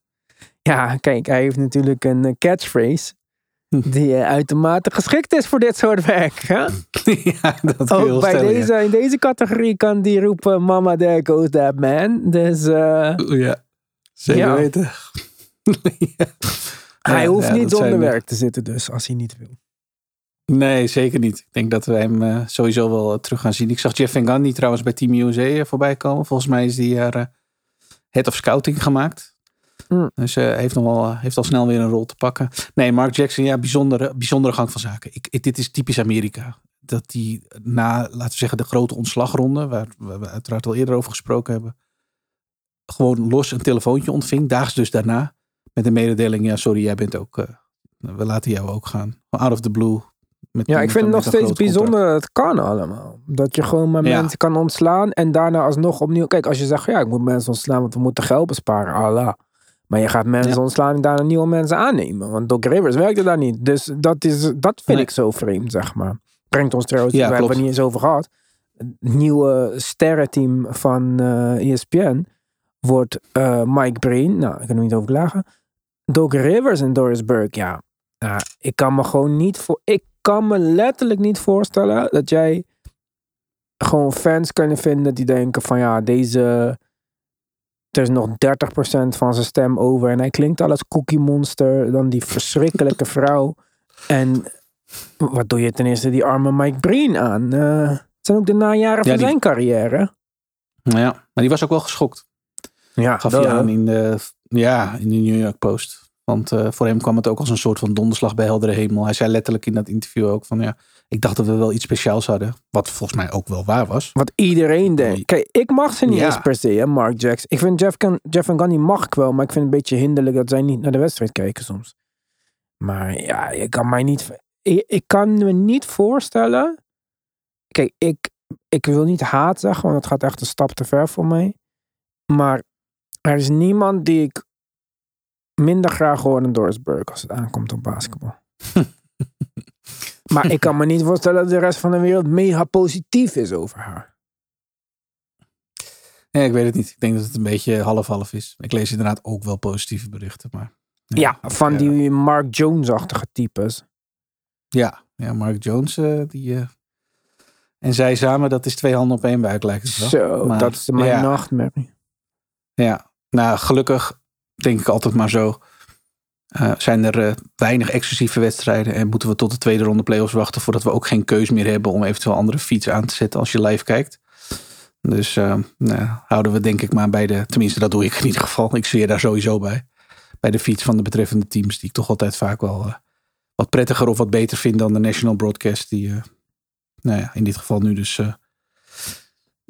Ja, kijk, hij heeft natuurlijk een catchphrase. <laughs> Die uh, uitermate geschikt is voor dit soort werk. Hè? <laughs> ja, dat Ook bij deze, in deze categorie kan die roepen: Mama, there goes that man. Dus. Uh, ja, zeker ja. weten. ja. Hij hoeft niet zonder werk te zitten, dus als hij niet wil. Nee, zeker niet. Ik denk dat we hem uh, sowieso wel terug gaan zien. Ik zag Jeff Van Gundy trouwens bij Team USA voorbij komen. Volgens mij is die er head of scouting gemaakt. Mm. Dus uh, heeft, nog wel, heeft al snel weer een rol te pakken. Nee, Mark Jackson, ja, bijzondere, bijzondere gang van zaken. Ik, ik, dit is typisch Amerika. Dat die na, laten we zeggen, de grote ontslagronde, waar we uiteraard al eerder over gesproken hebben, gewoon los een telefoontje ontving, daags dus daarna, met de mededeling, ja, sorry, jij bent ook, uh, we laten jou ook gaan. Out of the blue. Met, ja, ik vind het nog steeds bijzonder dat het kan allemaal. Dat je gewoon maar ja. mensen kan ontslaan en daarna alsnog opnieuw. Kijk, als je zegt, ja, ik moet mensen ontslaan, want we moeten geld besparen. Allah. Maar je gaat mensen ja. ontslaan en daarna nieuwe mensen aannemen. Want Doc Rivers werkte daar niet. Dus dat, is, dat vind nee. ik zo vreemd, zeg maar. Brengt ons trouwens, ja, we hebben het niet eens over gehad. Het nieuwe sterrenteam van uh, ESPN wordt uh, Mike Breen. Nou, ik kan er niet over klagen. Doc Rivers en Doris Burke, ja. Nou, ik kan me gewoon niet voor... Ik kan me letterlijk niet voorstellen dat jij gewoon fans kunnen vinden die denken van ja, deze er is nog 30% van zijn stem over. En hij klinkt al als Cookie Monster. Dan die verschrikkelijke <laughs> vrouw. En wat doe je ten eerste die arme Mike Breen aan? Uh, het zijn ook de najaren ja, van die... zijn carrière. Nou ja, maar die was ook wel geschokt. Ja, Gaf hij aan in de, ja, in de New York Post. Want eh, voor hem kwam het ook als een soort van donderslag bij heldere hemel. Hij zei letterlijk in dat interview ook van ja, ik dacht dat we wel iets speciaals hadden. Wat volgens mij ook wel waar was. Wat iedereen denkt. Kijk, ik mag ze niet Ja. eens per se, hè, Mark Jackson. Ik vind Jeff, Gun, Jeff en Gunny mag ik wel, maar ik vind het een beetje hinderlijk dat zij niet naar de wedstrijd kijken soms. Maar ja, je kan mij niet. Ik, ik kan me niet voorstellen. Kijk, ik, ik wil niet haat zeggen, want het gaat echt een stap te ver voor mij. Maar er is niemand die ik minder graag hoor dan Doris Burke als het aankomt op basketbal. maar ik kan me niet voorstellen dat de rest van de wereld mega positief is over haar. Ja, ik weet het niet. Ik denk dat het een beetje half-half is. Ik lees inderdaad ook wel positieve berichten. Maar Ja, van ja. die Mark Jones-achtige types. Ja, ja Mark Jones, eh, die. eh, en zij samen, dat is twee handen op één buik, lijkt het wel. Zo, Maar, dat is mijn ja. nachtmerrie. Ja, nou gelukkig denk ik altijd maar zo. eh, zijn er eh, weinig exclusieve wedstrijden en moeten we tot de tweede ronde playoffs wachten voordat we ook geen keus meer hebben om eventueel andere fiets aan te zetten als je live kijkt. Dus eh, nou, houden we denk ik maar bij de, tenminste dat doe ik in ieder geval, ik zweer daar sowieso bij, bij de fiets van de betreffende teams die ik toch altijd vaak wel wat prettiger of wat beter vind dan de national broadcast die, nou ja, in dit geval nu dus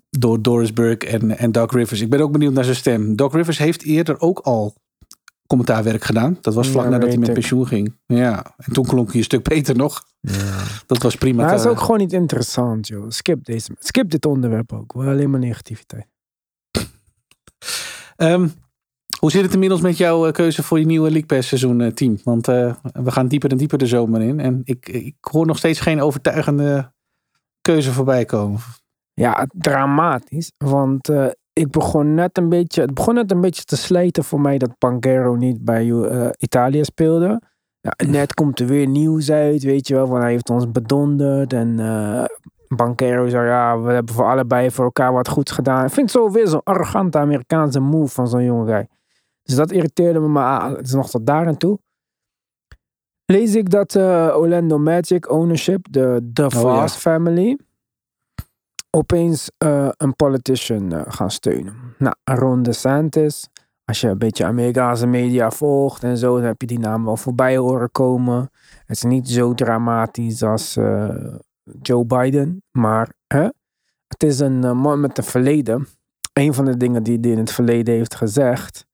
door Doris Burke en, en Doc Rivers. Ik ben ook benieuwd naar zijn stem. Doc Rivers heeft eerder ook al commentaarwerk gedaan. Dat was vlak Ja, nadat hij met ik. pensioen ging. Ja, en toen klonk hij een stuk beter nog. Dat was prima. Maar te- is ook gewoon niet interessant, joh. Skip, deze, skip dit onderwerp ook. Wel alleen maar negativiteit. <laughs> Ehm, hoe zit het inmiddels met jouw eh, keuze voor je nieuwe League Pass seizoen eh, team? Want eh, we gaan dieper en dieper de zomer in. En ik, ik hoor nog steeds geen overtuigende keuze voorbij komen. Ja, dramatisch. Want eh, ik begon net een beetje, het begon net een beetje te slijten voor mij dat Pancero niet bij eh, Italië speelde. Ja, en net komt er weer nieuws uit, weet je wel, van hij heeft ons bedonderd. En eh Banquero zei, ja, we hebben voor allebei voor elkaar wat goeds gedaan. Ik vind het zo weer zo'n arrogante Amerikaanse move van zo'n jonge guy. Dus dat irriteerde me, maar ah, het is nog tot daar en toe. Lees ik dat eh, Orlando Magic ownership, de The ja. Vast family, opeens eh, een politician eh, gaan steunen. Nou, Ron DeSantis, als je een beetje Amerikaanse media volgt en zo, dan heb je die naam wel voorbij horen komen. Het is niet zo dramatisch als eh, Joe Biden, maar hè? het is een man met een verleden. Een van de dingen die hij in het verleden heeft gezegd,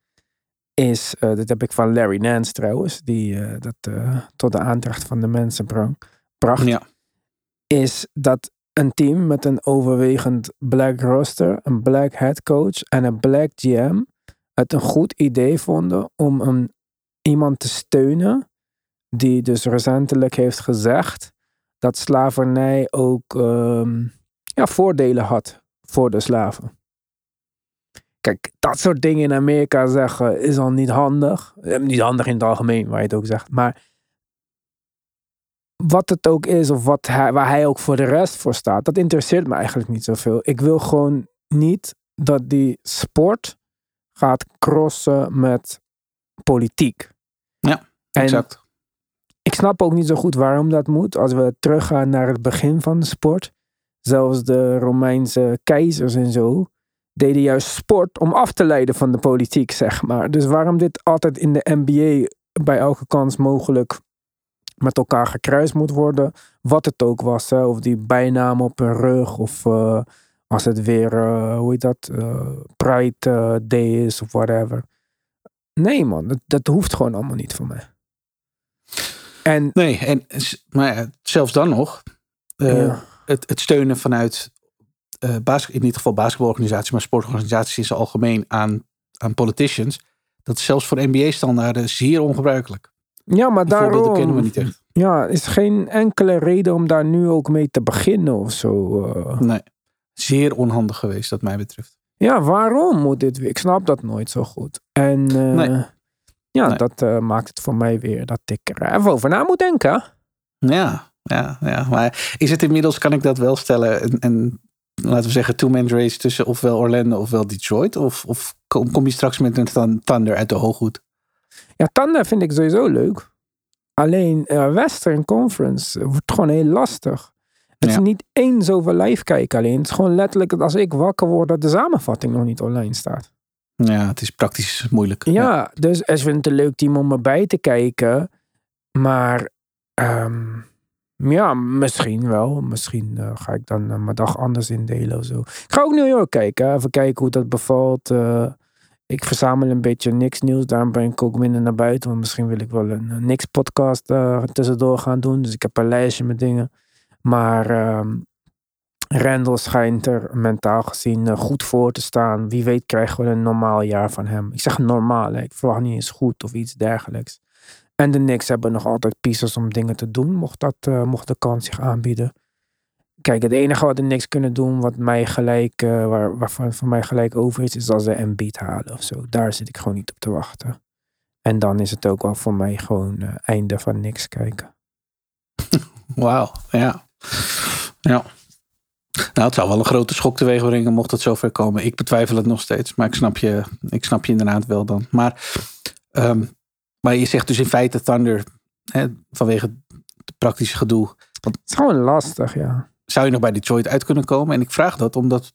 is, dit heb ik van Larry Nance trouwens, die dat tot de aandacht van de mensen bracht Ja, is dat een team met een overwegend black roster, een black head coach en een black GM het een goed idee vonden om een, iemand te steunen die dus recentelijk heeft gezegd dat slavernij ook ehm, ja, voordelen had voor de slaven. Kijk, dat soort dingen in Amerika zeggen is al niet handig. Eh, Niet handig in het algemeen, waar je het ook zegt. Maar wat het ook is, of wat hij, waar hij ook voor de rest voor staat, dat interesseert me eigenlijk niet zoveel. Ik wil gewoon niet dat die sport gaat crossen met politiek. Ja, en exact. ik snap ook niet zo goed waarom dat moet. Als we teruggaan naar het begin van de sport. Zelfs de Romeinse keizers en zo deden juist sport om af te leiden van de politiek, zeg maar. Dus waarom dit altijd in de NBA bij elke kans mogelijk met elkaar gekruist moet worden, wat het ook was, hè, of die bijnaam op hun rug, of eh, als het weer, eh, hoe heet dat, eh, Pride Day is, of whatever. Nee man, dat, dat hoeft gewoon allemaal niet voor mij. En Nee, en, maar ja, zelfs dan nog. Ja. het, het steunen vanuit, in ieder geval basketbalorganisaties, maar sportorganisaties in zijn algemeen aan, aan politicians. Dat is zelfs voor NBA-standaarden zeer ongebruikelijk. Ja, maar Die daarom. kennen we niet echt. Ja, is geen enkele reden om daar nu ook mee te beginnen of zo. eh. Nee, zeer onhandig geweest, wat mij betreft. Ja, waarom moet dit weer? Ik snap dat nooit zo goed. En eh, Nee. ja, Nee. dat eh, maakt het voor mij weer dat ik er even over na moet denken. Ja, ja, ja. Maar is het inmiddels, kan ik dat wel stellen, een, een laten we zeggen, two-man race tussen ofwel Orlando ofwel Detroit? Of, of kom, kom je straks met een thun- Thunder uit de hooghoed? Ja, Thunder vind ik sowieso leuk. Alleen eh, Western Conference wordt gewoon heel lastig. Het Ja. is niet eens over live kijken alleen. Het is gewoon letterlijk dat als ik wakker word dat de samenvatting nog niet online staat. Ja, het is praktisch moeilijk. Ja, dus ik vind het een leuk team om erbij te kijken. Maar ehm, ja, misschien wel. Misschien eh, ga ik dan eh, mijn dag anders indelen of zo. Ik ga ook New York kijken. Even kijken hoe dat bevalt. Eh, ik verzamel een beetje niks nieuws. Daarom ben ik ook minder naar buiten. Want misschien wil ik wel een, een niks podcast tussendoor gaan doen. Dus ik heb een lijstje met dingen. Maar ehm, Randall schijnt er mentaal gezien goed voor te staan. Wie weet krijgen we een normaal jaar van hem. Ik zeg normaal. Hè. Ik verwacht niet eens goed of iets dergelijks. En de Knicks hebben nog altijd pieces om dingen te doen, mocht, dat, mocht de kans zich aanbieden. Kijk, het enige wat de Knicks kunnen doen, wat mij gelijk, uh, waar, waarvan voor mij gelijk over is, is als ze Embiid halen of zo. Daar zit ik gewoon niet op te wachten. En dan is het ook wel voor mij gewoon uh, einde van niks kijken. <laughs> Wauw, ja. Ja. Nou, het zou wel een grote schok teweeg brengen mocht het zover komen. Ik betwijfel het nog steeds, maar ik snap je, ik snap je inderdaad wel dan. Maar um, maar je zegt dus in feite Thunder, hè, vanwege het praktische gedoe. Want het is gewoon lastig, ja. Zou je nog bij Detroit uit kunnen komen? En ik vraag dat omdat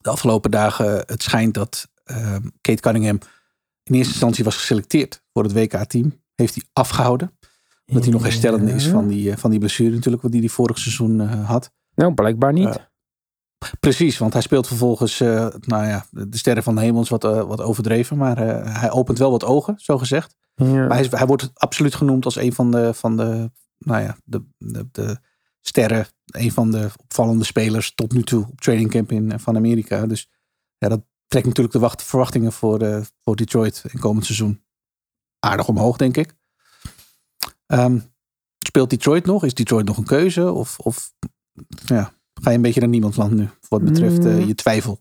de afgelopen dagen het schijnt dat uh, Kate Cunningham in eerste instantie was geselecteerd voor het WK-team. Heeft hij afgehouden. Omdat hij nog herstellende is van die, eh, van die blessure natuurlijk, wat hij die vorig seizoen uh, had. Nou, blijkbaar niet. Uh, Precies, want hij speelt vervolgens, nou ja, de sterren van de hemel is wat, wat overdreven, maar hij opent wel wat ogen, zo gezegd. Ja. Maar hij, hij, wordt absoluut genoemd als een van de, van de nou ja, de, de, de, sterren, een van de opvallende spelers tot nu toe op training camp in, van Amerika. Dus ja, dat trekt natuurlijk de wacht, verwachtingen voor, voor Detroit in komend seizoen aardig omhoog, denk ik. Um, speelt Detroit nog? Is Detroit nog een keuze? Of, of ja, ga je een beetje naar niemandsland nu, wat betreft uh, je twijfel.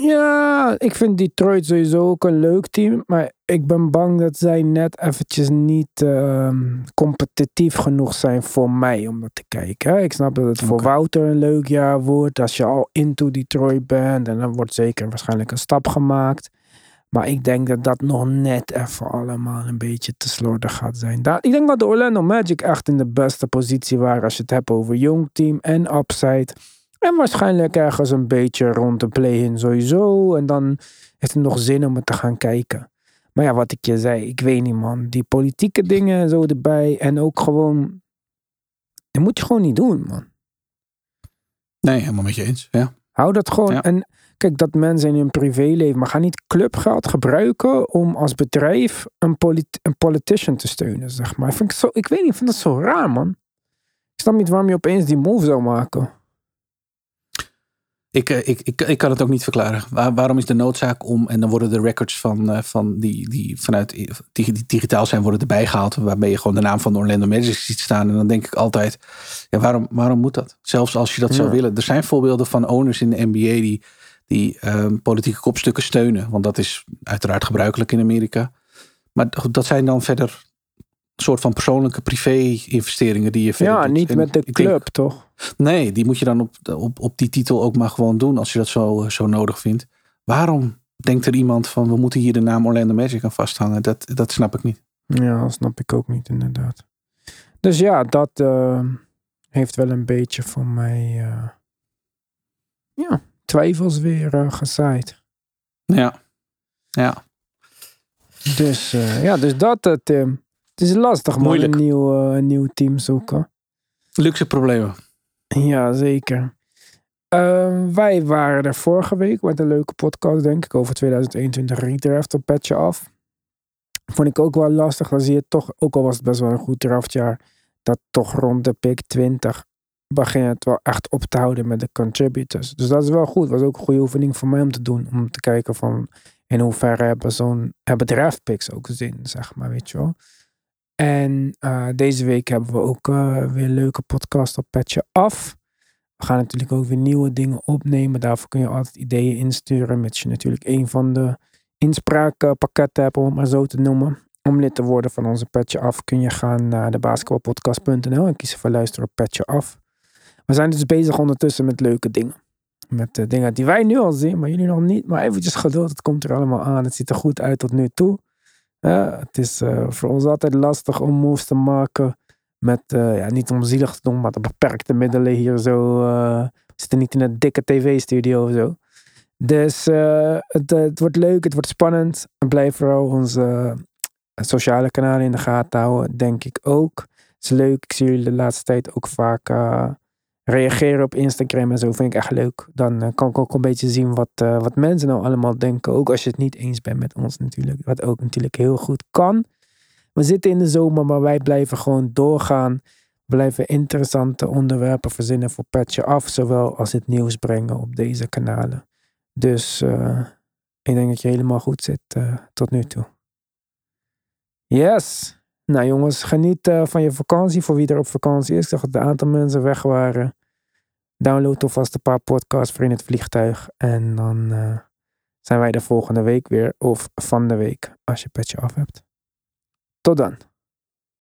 Ja, ik vind Detroit sowieso ook een leuk team. Maar ik ben bang dat zij net eventjes niet uh, competitief genoeg zijn voor mij om dat te kijken. Ik snap dat het voor Wouter een leuk jaar wordt. Als je al into Detroit bent. En dan wordt zeker waarschijnlijk een stap gemaakt. Maar ik denk dat dat nog net even allemaal een beetje te slordig gaat zijn. Dat, ik denk dat de Orlando Magic echt in de beste positie waren als je het hebt over jong team en upside. En waarschijnlijk ergens een beetje rond de play-in sowieso. En dan heeft het nog zin om het te gaan kijken. Maar ja, wat ik je zei, ik weet niet man. Die politieke dingen zo erbij. En ook gewoon... Dat moet je gewoon niet doen man. Nee, helemaal met je eens. Ja. Hou dat gewoon. Ja. En Kijk, dat mensen in hun privéleven, maar ga niet clubgeld gebruiken om als bedrijf een, polit een politician te steunen, zeg maar. Ik, vind zo, ik weet niet, ik vind dat zo raar, man. Ik snap niet waarom je opeens die move zou maken. Ik, ik, ik, ik kan het ook niet verklaren. Waar, waarom is de noodzaak om, en dan worden de records van, van die, die vanuit die digitaal zijn, worden erbij gehaald, waarbij je gewoon de naam van de Orlando Magic ziet staan. En dan denk ik altijd, ja, waarom, waarom moet dat? Zelfs als je dat zou willen. Er zijn voorbeelden van owners in de NBA die die um, politieke kopstukken steunen. Want dat is uiteraard gebruikelijk in Amerika. Maar dat zijn dan verder soort van persoonlijke privé-investeringen die je verder Ja, niet met de club, denk, toch? Nee, die moet je dan op, op, op die titel ook maar gewoon doen als je dat zo, zo nodig vindt. Waarom denkt er iemand van we moeten hier de naam Orlando Magic aan vasthangen? Dat, dat snap ik niet. Ja, dat snap ik ook niet inderdaad. Dus ja, dat uh, heeft wel een beetje voor mij... Uh, ja, twijfels weer uh, gezaaid. Ja. Ja. Dus, ja, dus dat, Tim. Het is lastig, Moeilijk. een nieuw, een nieuw team zoeken. Luxe problemen. Ja, zeker. Uh, wij waren er vorige week met een leuke podcast, denk ik, over 2021 redraft op Petje Af. Vond ik ook wel lastig. Dan zie je toch, ook al was het best wel een goed draftjaar, dat toch rond de pick 20 begin het wel echt op te houden met de contributors. Dus dat is wel goed. was ook een goede oefening voor mij om te doen. Om te kijken van in hoeverre hebben zo'n hebben draft picks ook zin, zeg maar, weet je wel. En uh, deze week hebben we ook uh, weer een leuke podcast op Petje Af. We gaan natuurlijk ook weer nieuwe dingen opnemen. Daarvoor kun je altijd ideeën insturen. Mits je natuurlijk een van de inspraakpakketten hebt, om het maar zo te noemen. Om lid te worden van onze Petje Af kun je gaan naar de basketbalpodcast.nl en kiezen voor luisteren op Petje Af. We zijn dus bezig ondertussen met leuke dingen. Met uh, dingen die wij nu al zien, maar jullie nog niet. Maar eventjes geduld, het komt er allemaal aan. Het ziet er goed uit tot nu toe. Uh, het is uh, voor ons altijd lastig om moves te maken. Met, ja, niet om zielig te doen, maar de beperkte middelen hier zo. we zitten niet in een dikke tv-studio of zo. Dus eh, het, eh, het wordt leuk, het wordt spannend. En blijf vooral onze eh, sociale kanalen in de gaten houden, denk ik ook. Het is leuk, ik zie jullie de laatste tijd ook vaak eh, reageren op Instagram en zo. Vind ik echt leuk. Dan eh, kan ik ook een beetje zien wat, eh, wat mensen nou allemaal denken. Ook als je het niet eens bent met ons natuurlijk. Wat ook natuurlijk heel goed kan. We zitten in de zomer, maar wij blijven gewoon doorgaan. Blijven interessante onderwerpen verzinnen voor Petje Af. Zowel als het nieuws brengen op deze kanalen. Dus eh, ik denk dat je helemaal goed zit tot nu toe. Yes. Nou jongens, geniet van je vakantie voor wie er op vakantie is. Ik zag dat een aantal mensen weg waren. Download alvast een paar podcasts voor in het vliegtuig. En dan eh, zijn wij de volgende week weer. Of van de week, als je petje af hebt. Tot dan.